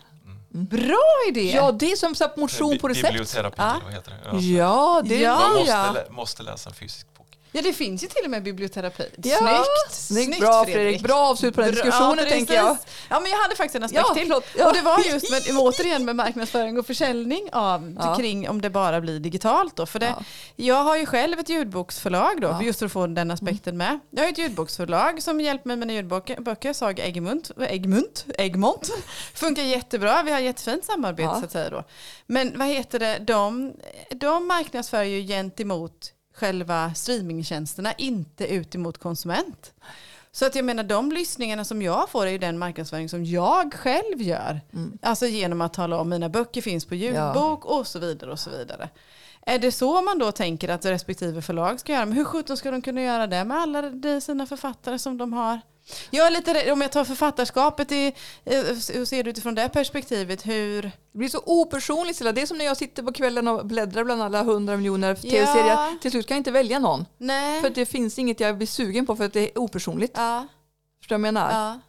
[SPEAKER 2] Bra idé!
[SPEAKER 1] Ja, det är som så motion på recept.
[SPEAKER 3] Biblioterapi, ja. vad heter det?
[SPEAKER 1] Ja, det ja. Man
[SPEAKER 3] måste, måste läsa en fysisk
[SPEAKER 2] Ja det finns ju till och med biblioterapi.
[SPEAKER 1] Ja. Snyggt! Snyggt bra Fredrik. Fredrik. Bra avslut på den diskussionen ja, tänker jag.
[SPEAKER 2] Ja men jag hade faktiskt en aspekt ja, till. Ja. Och det var just med, återigen med marknadsföring och försäljning av, ja. kring om det bara blir digitalt då. För det, Jag har ju själv ett ljudboksförlag då, just för att få den aspekten med. Jag har ett ljudboksförlag som hjälper mig med mina ljudböcker, Sag Egmont, Egmont, Egmont. [laughs] Funkar jättebra, vi har jättefint samarbete så att säga då. Men vad heter det, de, de marknadsför ju gentemot själva streamingtjänsterna, inte ut emot konsument. Så att jag menar de lyssningarna som jag får är ju den marknadsföring som jag själv gör. Mm. Alltså genom att tala om mina böcker finns på ljudbok ja. och så vidare och så vidare. Är det så man då tänker att respektive förlag ska göra? Men hur sjutton ska de kunna göra det med alla sina författare som de har? Jag är lite om jag tar författarskapet i, och ser utifrån det perspektivet, hur...
[SPEAKER 1] Det blir så opersonligt Det är som när jag sitter på kvällen och bläddrar bland alla hundra miljoner tv-serier. Ja. Till slut kan jag inte välja någon. Nej. För det finns inget jag blir sugen på för att det är opersonligt. Ja. Förstår du vad jag menar? Ja.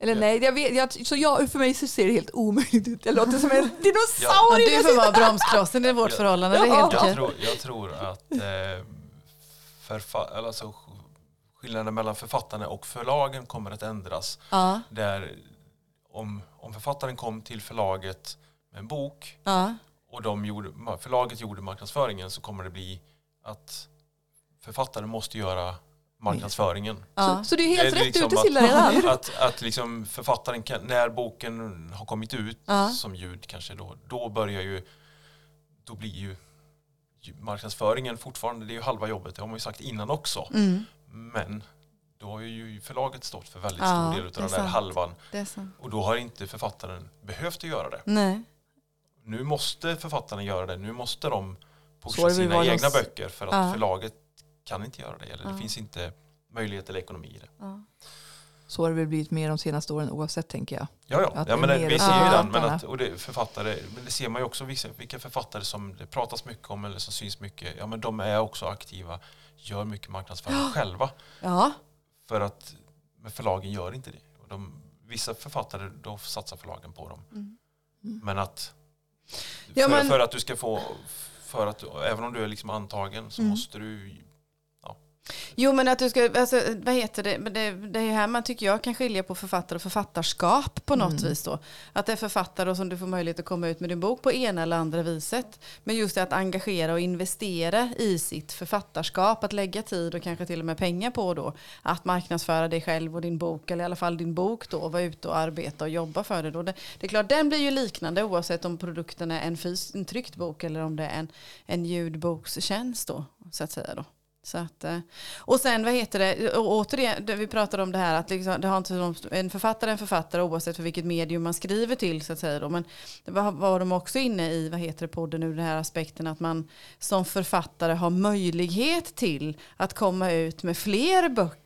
[SPEAKER 1] Eller ja. nej, jag vet, jag, så jag, för mig så ser det helt omöjligt ut. Jag låter som en [laughs] dinosaurie.
[SPEAKER 2] Ja. Du får vara bromsklossen i vårt förhållande. Ja. Det är helt
[SPEAKER 3] jag, tror, jag tror att eh, förfa- alltså, skillnaden mellan författarna och förlagen kommer att ändras. Ja. Där om, om författaren kom till förlaget med en bok ja. och de gjorde, förlaget gjorde marknadsföringen så kommer det bli att författaren måste göra marknadsföringen.
[SPEAKER 1] Ja. Så, så, det är helt det är rätt liksom ute Silla redan? [laughs]
[SPEAKER 3] Att, att liksom författaren, kan, när boken har kommit ut ja. som ljud kanske då, då börjar ju, då blir ju marknadsföringen fortfarande, det är ju halva jobbet, det har man ju sagt innan också. Mm. Men då har ju förlaget stått för väldigt ja, stor del av den där halvan. Och då har inte författaren behövt att göra det. Nej. Nu måste författarna göra det. Nu måste de pusha sina egna något... böcker för att ja. förlaget kan inte göra det. Eller ja. det finns inte möjlighet eller ekonomi i det. Ja.
[SPEAKER 1] Så har det väl blivit mer de senaste åren oavsett tänker jag.
[SPEAKER 3] Ja, ja. ja men det, vi ser ju den. Men, att, och det, författare, men det ser man ju också vilka författare som det pratas mycket om eller som syns mycket. Ja men de är också aktiva gör mycket marknadsföring ja. själva. Ja. För att men förlagen gör inte det. De, vissa författare, då satsar förlagen på dem. Mm. Mm. Men att för, ja, men... för, att du ska få, för att även om du är liksom antagen så mm. måste du
[SPEAKER 2] Jo men att du ska, alltså, vad heter det, det, det är här man tycker jag kan skilja på författare och författarskap på något mm. vis då. Att det är författare och som du får möjlighet att komma ut med din bok på ena eller andra viset. Men just det att engagera och investera i sitt författarskap, att lägga tid och kanske till och med pengar på då. Att marknadsföra dig själv och din bok, eller i alla fall din bok då, vara ute och arbeta och jobba för det då. Det, det är klart, den blir ju liknande oavsett om produkten är en, fys, en tryckt bok eller om det är en, en ljudbokstjänst då, så att säga då. Så att, eh, och sen vad heter det, återigen, vi pratade om det här att liksom, det har inte en författare en författare oavsett för vilket medium man skriver till så att säga. Då. Men det var, var de också inne i, vad heter det, podden nu, den här aspekten att man som författare har möjlighet till att komma ut med fler böcker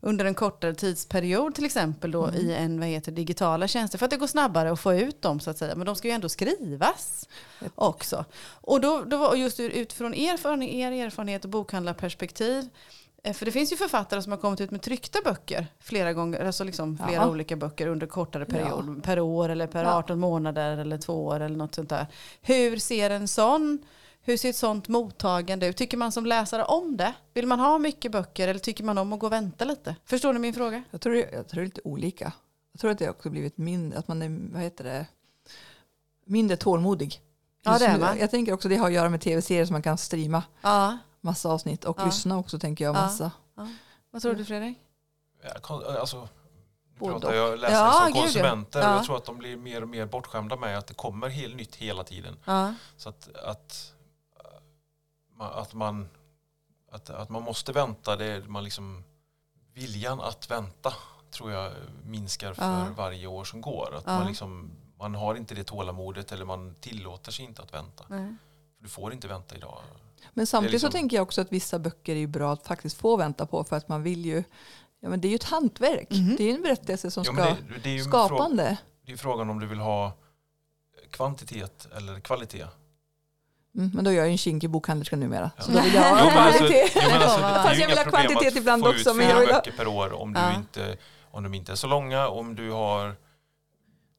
[SPEAKER 2] under en kortare tidsperiod till exempel då mm. i en vad heter, digitala tjänster för att det går snabbare att få ut dem så att säga. Men de ska ju ändå skrivas också. Och då, då var just utifrån erfarenhet, er erfarenhet och bokhandlarperspektiv eh, för det finns ju författare som har kommit ut med tryckta böcker flera gånger, alltså liksom flera ja. olika böcker under kortare period, ja. per år eller per ja. 18 månader eller två år eller något sånt där. Hur ser en sån, hur ser ett sånt mottagande ut? Tycker man som läsare om det? Vill man ha mycket böcker eller tycker man om att gå och vänta lite? Förstår ni min fråga?
[SPEAKER 1] Jag tror, jag tror det är lite olika. Jag tror att det också blivit mindre, att man är, vad heter det, mindre tålmodig.
[SPEAKER 2] Ja, det är man.
[SPEAKER 1] Jag tänker också det har att göra med tv-serier som man kan streama ja. massa avsnitt och ja. lyssna också tänker jag massa. Ja.
[SPEAKER 2] Vad tror du Fredrik?
[SPEAKER 3] Alltså, nu pratar jag läsare ja, som konsumenter ja. jag tror att de blir mer och mer bortskämda med att det kommer helt nytt hela tiden. Så att, att, att, man, att, att man måste vänta, det är man liksom, viljan att vänta tror jag minskar för varje år som går. Att man liksom man har inte det tålamodet eller man tillåter sig inte att vänta. Nej. För du får inte vänta idag.
[SPEAKER 1] Men samtidigt liksom... så tänker jag också att vissa böcker är bra att faktiskt få vänta på för att man vill ju Ja, men det är ju ett hantverk. Mm. Det är en berättelse som ja, ska det, det är skapande. Fråga,
[SPEAKER 3] det är frågan om du vill ha kvantitet eller kvalitet.
[SPEAKER 1] Mm, men då är jag ju en kinkig bokhandlerska numera. Ja. Så då vill jag [laughs] ha. Alltså, Fast jag vill ha kvantitet ibland också.
[SPEAKER 3] Men jag vill ha... böcker per år om, du ja. inte, om de inte är så långa. Om du har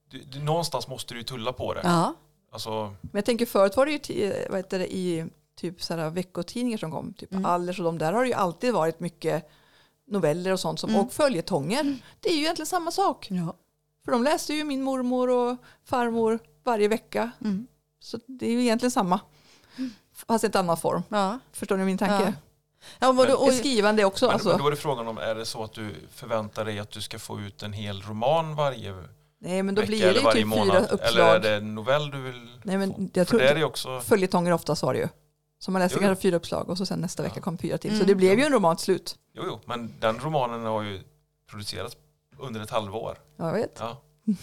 [SPEAKER 3] du, du, någonstans måste du tulla på det. Ja. Alltså,
[SPEAKER 1] Men jag tänker förut var det ju vad heter det, i typ sådana veckotidningar som kom, typ mm. Allers och de där har det ju alltid varit mycket noveller och sånt som, mm. och följetonger. Mm. Det är ju egentligen samma sak. Ja. För de läste ju min mormor och farmor varje vecka. Mm. Så det är ju egentligen samma. Fast i en annan form. Ja. Förstår ni min tanke? Ja. Ja, och, och, och skrivande också.
[SPEAKER 3] Men,
[SPEAKER 1] alltså.
[SPEAKER 3] men då är det frågan om, är det så att du förväntar dig att du ska få ut en hel roman varje
[SPEAKER 1] Nej men då blir det ju typ månad. fyra uppslag.
[SPEAKER 3] Eller är det en novell du vill
[SPEAKER 1] Nej, men jag tror det är också... Följetonger ofta var det ju. Så man läser kanske fyra uppslag och så sen nästa vecka kom fyra till. Mm. Så det blev ju en roman till slut.
[SPEAKER 3] Jo, jo, men den romanen har ju producerats under ett halvår.
[SPEAKER 1] Ja, jag vet.
[SPEAKER 3] Ja.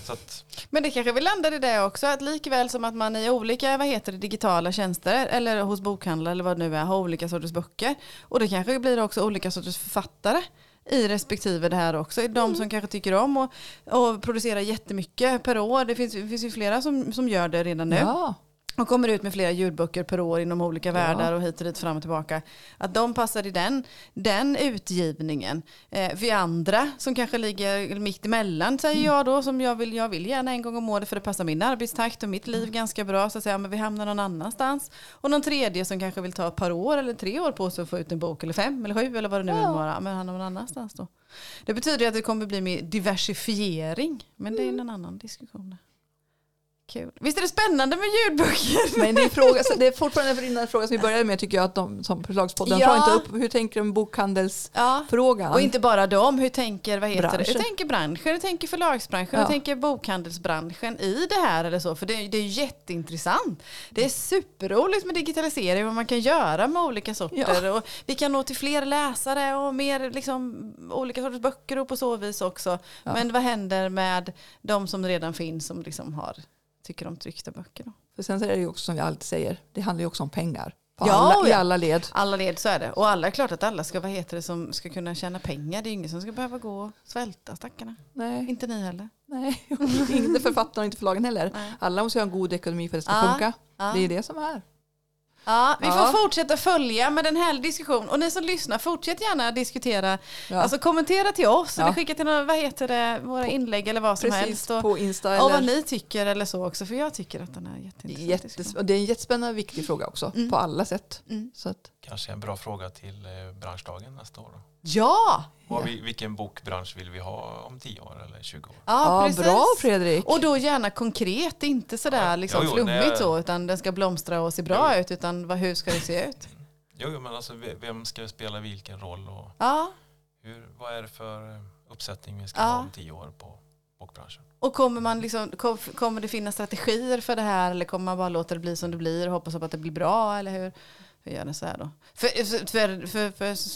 [SPEAKER 3] Att...
[SPEAKER 2] Men det kanske vi landar i det också, att likväl som att man i olika vad heter det, digitala tjänster eller hos bokhandlare eller vad det nu är har olika sorters böcker. Och det kanske blir också olika sorters författare i respektive det här också. De mm. som kanske tycker om och, och producera jättemycket per år. Det finns, det finns ju flera som, som gör det redan nu. Ja och kommer ut med flera ljudböcker per år inom olika ja. världar och hit och dit fram och tillbaka. Att de passar i den, den utgivningen. Eh, vi andra som kanske ligger mitt emellan säger mm. jag då som jag vill, jag vill gärna en gång om året för det passar min arbetstakt och mitt liv mm. ganska bra så att säga men vi hamnar någon annanstans. Och någon tredje som kanske vill ta ett par år eller tre år på sig att få ut en bok eller fem eller sju eller vad det nu ja. vara men hamnar någon annanstans då. Det betyder att det kommer bli mer diversifiering men det är en annan diskussion. Kul. Visst är det spännande med ljudböcker?
[SPEAKER 1] Men det är, fråga, det är fortfarande en fråga som vi började med tycker jag att de som förlagspodden ja. tar inte upp hur tänker de bokhandelsfrågan? Ja.
[SPEAKER 2] Och inte bara de, hur tänker, vad heter branschen. det? Hur tänker branschen, hur tänker förlagsbranschen, ja. hur tänker bokhandelsbranschen i det här eller så? För det, det är jätteintressant. Det är superroligt med digitalisering, vad man kan göra med olika sorter. Ja. Och vi kan nå till fler läsare och mer liksom, olika sorters böcker och på så vis också. Men vad händer med de som redan finns som liksom har tycker om tryckta böcker. Då.
[SPEAKER 1] För sen är det ju också som vi alltid säger, det handlar ju också om pengar. ja, alla, I alla led.
[SPEAKER 2] Alla led så är det. Och alla är klart att alla ska, vad heter det, som ska kunna tjäna pengar. Det är ingen som ska behöva gå och svälta stackarna. Nej. Inte ni heller.
[SPEAKER 1] Nej, [laughs] inte författarna och inte förlagen heller. Nej. Alla måste ha en god ekonomi för att det ska ja, funka. Ja. Det är det som är.
[SPEAKER 2] Ja, vi får fortsätta följa med den här diskussionen. Och ni som lyssnar, fortsätt gärna diskutera. Ja. Alltså kommentera till oss eller skicka till några, vad heter det, våra inlägg eller vad som
[SPEAKER 1] Precis,
[SPEAKER 2] helst.
[SPEAKER 1] Och, på Insta.
[SPEAKER 2] Eller... Och vad ni tycker eller så också. För jag tycker att den är jätteintressant.
[SPEAKER 1] Jättes, det är en jättespännande och viktig fråga också. Mm. På alla sätt. Mm. Så att,
[SPEAKER 3] kanske en bra fråga till eh, branschdagen nästa år. Då.
[SPEAKER 2] Ja!
[SPEAKER 3] Vad vi, vilken bokbransch vill vi ha om 10 år eller 20 år?
[SPEAKER 2] Ja,
[SPEAKER 1] Ja, bra Fredrik.
[SPEAKER 2] Och då gärna konkret, inte sådär
[SPEAKER 3] Ja,
[SPEAKER 2] liksom
[SPEAKER 3] jo, jo,
[SPEAKER 2] flummigt
[SPEAKER 3] nej.
[SPEAKER 2] så, utan den ska blomstra och se bra ut, utan vad, hur ska det se ut?
[SPEAKER 3] Jo, jo, men alltså ve- vem ska spela vilken roll och
[SPEAKER 2] Ja,
[SPEAKER 3] hur, vad är det för eh, uppsättning vi ska
[SPEAKER 2] Ja.
[SPEAKER 3] ha om 10 år på bokbranschen?
[SPEAKER 2] och kommer, man liksom, kom, kommer det finnas strategier för det här eller kommer man bara låta det bli som det blir och hoppas på att det blir bra eller hur? Hur gör ni så här då? För, för, för,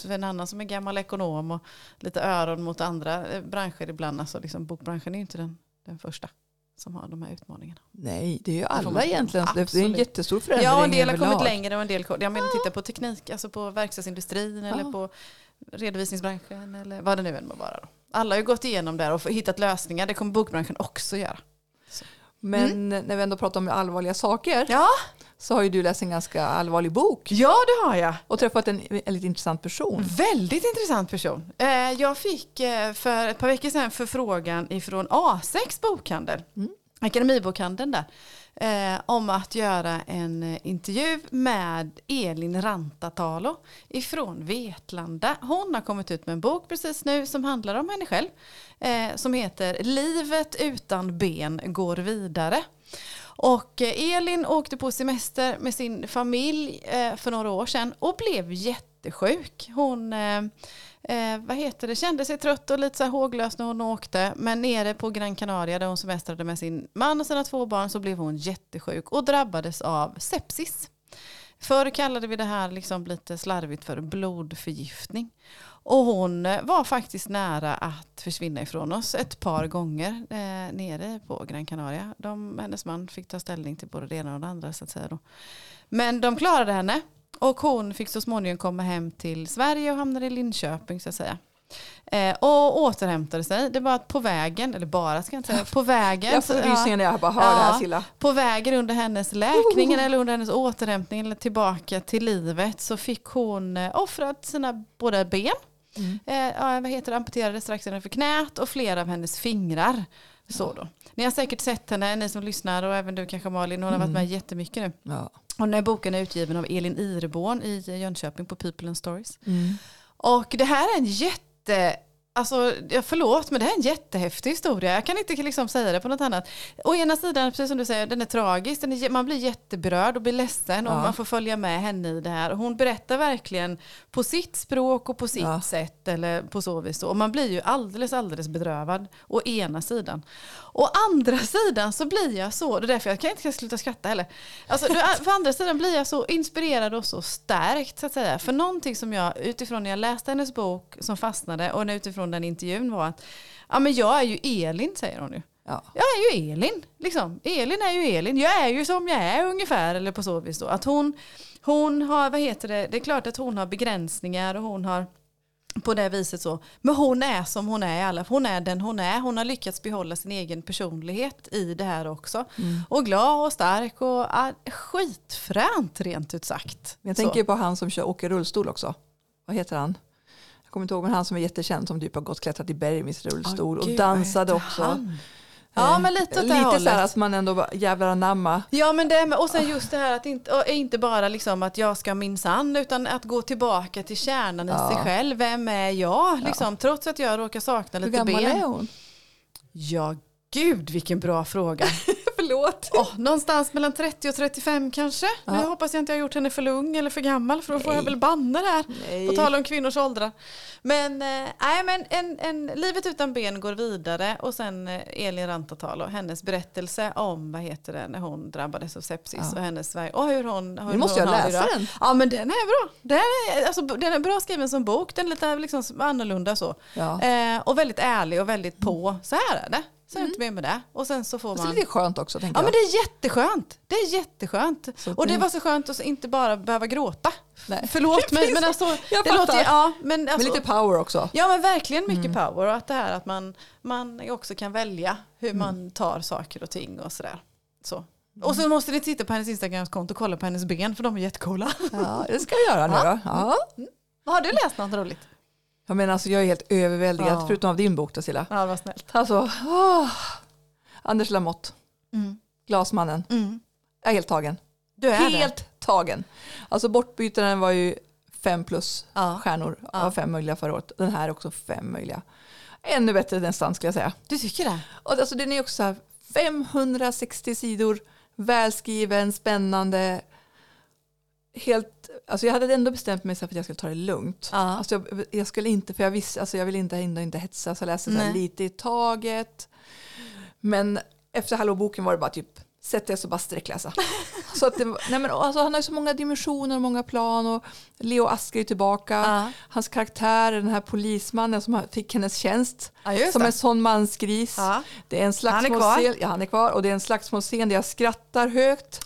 [SPEAKER 2] för, en annan som är gammal ekonom och lite öron mot andra eh, branscher ibland, alltså liksom bokbranschen är ju inte den, den första som har de här utmaningarna.
[SPEAKER 1] Nej, det är ju alla
[SPEAKER 2] man-
[SPEAKER 1] egentligen. Det är en
[SPEAKER 2] Absolut.
[SPEAKER 1] jättestor förändring
[SPEAKER 2] Ja, en del har kommit längre och en del. Jag menar titta på teknik, alltså på verkstadsindustrin eller
[SPEAKER 1] Ja.
[SPEAKER 2] på redovisningsbranschen eller vad det nu än må vara. Då. Alla har ju gått igenom där och hittat lösningar. Det kommer bokbranschen också göra.
[SPEAKER 1] Men när vi ändå pratar om allvarliga saker
[SPEAKER 2] Mm. Ja,
[SPEAKER 1] så har ju du läst en ganska allvarlig bok
[SPEAKER 2] ja det har jag.
[SPEAKER 1] och träffat en väldigt intressant person.
[SPEAKER 2] Väldigt intressant person. Eh, Jag fick eh, för ett par veckor sedan förfrågan ifrån A6 bokhandel,
[SPEAKER 1] Mm.
[SPEAKER 2] Akademibokhandeln där, eh, om att göra en eh, intervju med Elin Rantatalo ifrån Vetlanda. Hon har kommit ut med en bok precis nu som handlar om henne själv, eh, som heter Livet utan ben går vidare. Och eh, Elin åkte på semester med sin familj eh, för några år sedan och blev jättesjuk. Hon eh, eh, vad heter det, kände sig trött och lite så här håglös när hon åkte. Men nere på Gran Canaria där hon semestrade med sin man och sina två barn så blev hon jättesjuk och drabbades av sepsis. Förr kallade vi det här liksom lite slarvigt för blodförgiftning. Och hon eh, var faktiskt nära att försvinna ifrån oss ett par gånger eh, nere på Gran Canaria. De, hennes man fick ta ställning till både det ena och det andra så att säga. Då. Men de klarade henne och hon fick så småningom komma hem till Sverige och hamnade i Linköping så att säga. Eh, och återhämtade sig. Det var att på vägen, eller bara ska jag inte säga, på vägen.
[SPEAKER 1] Jag får
[SPEAKER 2] ja.
[SPEAKER 1] rysningar när jag bara hör det här
[SPEAKER 2] Ja.
[SPEAKER 1] Silla.
[SPEAKER 2] På vägen under hennes läkning eller under hennes återhämtning eller tillbaka till livet så fick hon eh, offrat sina båda ben.
[SPEAKER 1] Mm.
[SPEAKER 2] Eh, vad heter det, amputerade strax nedanför knät och flera av hennes fingrar. Så då. Ni har säkert sett henne, ni som lyssnar och även du kanske Malin, hon har varit
[SPEAKER 1] Mm.
[SPEAKER 2] med jättemycket nu.
[SPEAKER 1] Ja.
[SPEAKER 2] Och den här boken är utgiven av Elin Ireborn i Jönköping på People and Stories.
[SPEAKER 1] Mm.
[SPEAKER 2] Och det här är en jätte, alltså förlåt men det är en jättehäftig historia. Jag kan inte liksom säga det på något annat. Å ena sidan, precis som du säger, den är tragisk. Den är, man blir jätteberörd och blir ledsen och
[SPEAKER 1] Ja.
[SPEAKER 2] man får följa med henne i det här. Och hon berättar verkligen på sitt språk och på sitt
[SPEAKER 1] Ja.
[SPEAKER 2] sätt eller på så vis. Och man blir ju alldeles, alldeles bedrövad. Å ena sidan. Å andra sidan så blir jag så, det är därför jag kan inte sluta skratta heller. Alltså, för andra sidan blir jag så inspirerad och så stärkt så att säga. För någonting som jag utifrån när jag läste hennes bok som fastnade och utifrån den intervjun var att ja men jag är ju Elin säger hon ju.
[SPEAKER 1] Ja.
[SPEAKER 2] Jag är ju Elin. Liksom. Elin är ju Elin. Jag är ju som jag är ungefär. Eller på så vis då. Att hon, hon har, vad heter det, det är klart att hon har begränsningar och hon har på det viset så. Men hon är som hon är i alla Hon är den hon är. Hon har lyckats behålla sin egen personlighet i det här också.
[SPEAKER 1] Mm.
[SPEAKER 2] Och glad och stark och ja, skitfränt rent ut sagt.
[SPEAKER 1] Jag
[SPEAKER 2] Så.
[SPEAKER 1] tänker på han som kör, åker rullstol också. Vad heter han? Kommer inte ihåg, men han som är jättekänd som typ har gått klättrat i berg sin rullstol
[SPEAKER 2] Åh,
[SPEAKER 1] och
[SPEAKER 2] gud,
[SPEAKER 1] dansade också.
[SPEAKER 2] han? Ja, men lite åt det
[SPEAKER 1] Lite så här att man ändå bara, jävlar anamma.
[SPEAKER 2] Ja men det, med- och sen just det här att inte, inte bara liksom att jag ska minsann utan att gå tillbaka till kärnan
[SPEAKER 1] Ja.
[SPEAKER 2] i sig själv. Vem är jag? Liksom, Trots att jag råkar sakna
[SPEAKER 1] Hur
[SPEAKER 2] lite
[SPEAKER 1] gammal
[SPEAKER 2] ben.
[SPEAKER 1] är hon?
[SPEAKER 2] Ja gud vilken bra fråga. [laughs]
[SPEAKER 1] Förlåt.
[SPEAKER 2] Åh, någonstans mellan 30 och 35 kanske. Nu
[SPEAKER 1] Ja.
[SPEAKER 2] hoppas jag inte jag har gjort henne för ung eller för gammal för då får jag väl banna det här.
[SPEAKER 1] Nej.
[SPEAKER 2] På tal om kvinnors åldrar. Men, eh, men en, en, Livet utan ben går vidare och sen eh, Elin Rantatalo, hennes berättelse om vad heter det, när hon drabbades av sepsis
[SPEAKER 1] Ja.
[SPEAKER 2] och hennes väg och hur hon, hur
[SPEAKER 1] Nu måste
[SPEAKER 2] hon
[SPEAKER 1] jag läsa
[SPEAKER 2] idag.
[SPEAKER 1] den.
[SPEAKER 2] Ja men den är bra. Den är, alltså, den är bra skriven som bok, den är lite liksom annorlunda så.
[SPEAKER 1] Ja.
[SPEAKER 2] Eh, och väldigt ärlig och väldigt på. Så här är det. Så är det inte mer med det. Och sen så får
[SPEAKER 1] Fast det
[SPEAKER 2] man...
[SPEAKER 1] är skönt också
[SPEAKER 2] Ja men
[SPEAKER 1] jag.
[SPEAKER 2] det är jätteskönt. Det är jätteskönt.
[SPEAKER 1] Så
[SPEAKER 2] Och det
[SPEAKER 1] det-
[SPEAKER 2] var så skönt att inte bara behöva gråta.
[SPEAKER 1] Nej. [laughs]
[SPEAKER 2] Förlåt mig men [laughs] alltså.
[SPEAKER 1] Jag
[SPEAKER 2] det låter, ja, men
[SPEAKER 1] Med
[SPEAKER 2] alltså,
[SPEAKER 1] lite power också.
[SPEAKER 2] Ja men verkligen mycket
[SPEAKER 1] Mm.
[SPEAKER 2] power och att det här att man, man också kan välja hur
[SPEAKER 1] Mm.
[SPEAKER 2] man tar saker och ting och sådär. Så. Och så måste ni titta på hennes Instagramkonto och kolla på hennes ben för de är jättecoola.
[SPEAKER 1] Ja, det ska jag göra nu [laughs] då. Ja.
[SPEAKER 2] Har du läst något roligt?
[SPEAKER 1] Jag menar alltså jag är helt överväldigad,
[SPEAKER 2] Ja.
[SPEAKER 1] förutom av din bok då Silla.
[SPEAKER 2] Ja vad snällt.
[SPEAKER 1] Alltså, åh. Anders Lamotte,
[SPEAKER 2] Mm.
[SPEAKER 1] Glasmannen.
[SPEAKER 2] Mm.
[SPEAKER 1] Jag är helt tagen.
[SPEAKER 2] Du är det.
[SPEAKER 1] Helt tagen. Alltså bortbytaren var ju fem plus ja. stjärnor ja. av fem möjliga förra året. Den här är också fem möjliga. Ännu bättre nästan skulle jag säga.
[SPEAKER 2] Du tycker det?
[SPEAKER 1] Och alltså, den är också så här 560 sidor, välskriven, spännande. Helt, alltså jag hade ändå bestämt mig för att jag skulle ta det lugnt. Ja. Alltså jag, jag, skulle inte, för jag visste, alltså jag vill inte, inte, inte hetsa, så jag läste så lite i taget. Men efter Hallå boken var det bara typ sätt dig och bara sträckläsa. så att det, nej men, alltså, han har ju så många dimensioner och många plan och Leo Asker är tillbaka. Uh. Hans karaktär den här polismannen som fick hennes tjänst uh, som en sån mansgris. Uh. Det är en slagsmålscen, ja, han är kvar och det är en slagsmålscen där jag skrattar högt.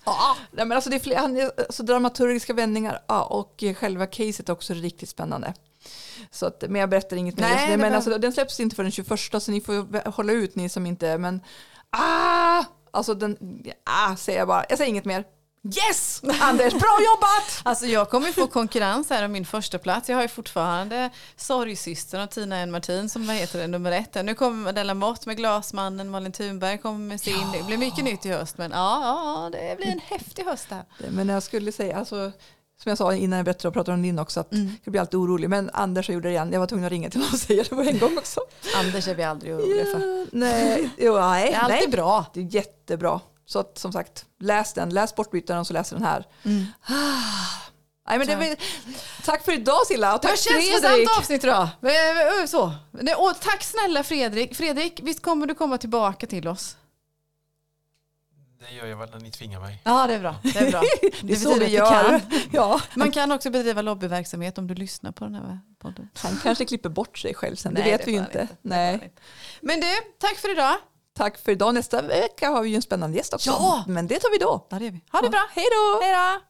[SPEAKER 1] Nej, men alltså, det är fler, han är, alltså, dramaturgiska vändningar ja, och själva caset är också riktigt spännande. Så att, men jag berättar inget mer. Nej, men alltså, den släpps inte för den 21 så ni får hålla ut ni som inte, men ah! Alltså den, ah, säger jag bara. Jag säger inget mer. Yes! Anders, bra jobbat! [laughs]
[SPEAKER 2] alltså jag kommer få konkurrens här om min första plats. Jag har ju fortfarande Sorgsystern och Tina N. Martin som vad heter det, nummer ett. Nu kommer Madella Mott med Glasmannen, Malin Thunberg kommer med sin. Ja. Det blir mycket nytt i höst men ja, ja det blir en häftig höst här.
[SPEAKER 1] Men jag skulle säga, alltså som jag sa innan jag berättade och pratade om din också, att mm. jag blir alltid orolig. Men Anders gjorde det igen. Jag var tvungen att ringa till honom och säga det på en gång också.
[SPEAKER 2] Anders är vi aldrig oroliga för. Ja,
[SPEAKER 1] nej, jo, nej,
[SPEAKER 2] det är alltid
[SPEAKER 1] nej.
[SPEAKER 2] bra.
[SPEAKER 1] Det är jättebra. Så att, som sagt, läs den. Läs Bortbytaren och så läser den här. Mm. Nej, men det var, tack för idag Silla. Och tack
[SPEAKER 2] det var känslosamt avsnitt idag. Så. Och tack snälla Fredrik. Fredrik, visst kommer du komma tillbaka till oss?
[SPEAKER 3] Det gör jag väl när ni tvingar mig.
[SPEAKER 2] Ja, det är bra. Det är bra. [laughs]
[SPEAKER 1] Det, det är så vi gör. [laughs]
[SPEAKER 2] Ja. Man kan också bedriva lobbyverksamhet om du lyssnar på den här podden.
[SPEAKER 1] Han kanske klipper bort sig själv sen, Nej, det vet det vi ju inte. inte. Nej.
[SPEAKER 2] Men du, tack för idag.
[SPEAKER 1] Tack för idag. Nästa vecka har vi ju en spännande gäst också.
[SPEAKER 2] Ja!
[SPEAKER 1] Men det tar vi då.
[SPEAKER 2] Ja, det gör vi. Ha det
[SPEAKER 1] ja.
[SPEAKER 2] bra.
[SPEAKER 1] Hej då!
[SPEAKER 2] Hej då!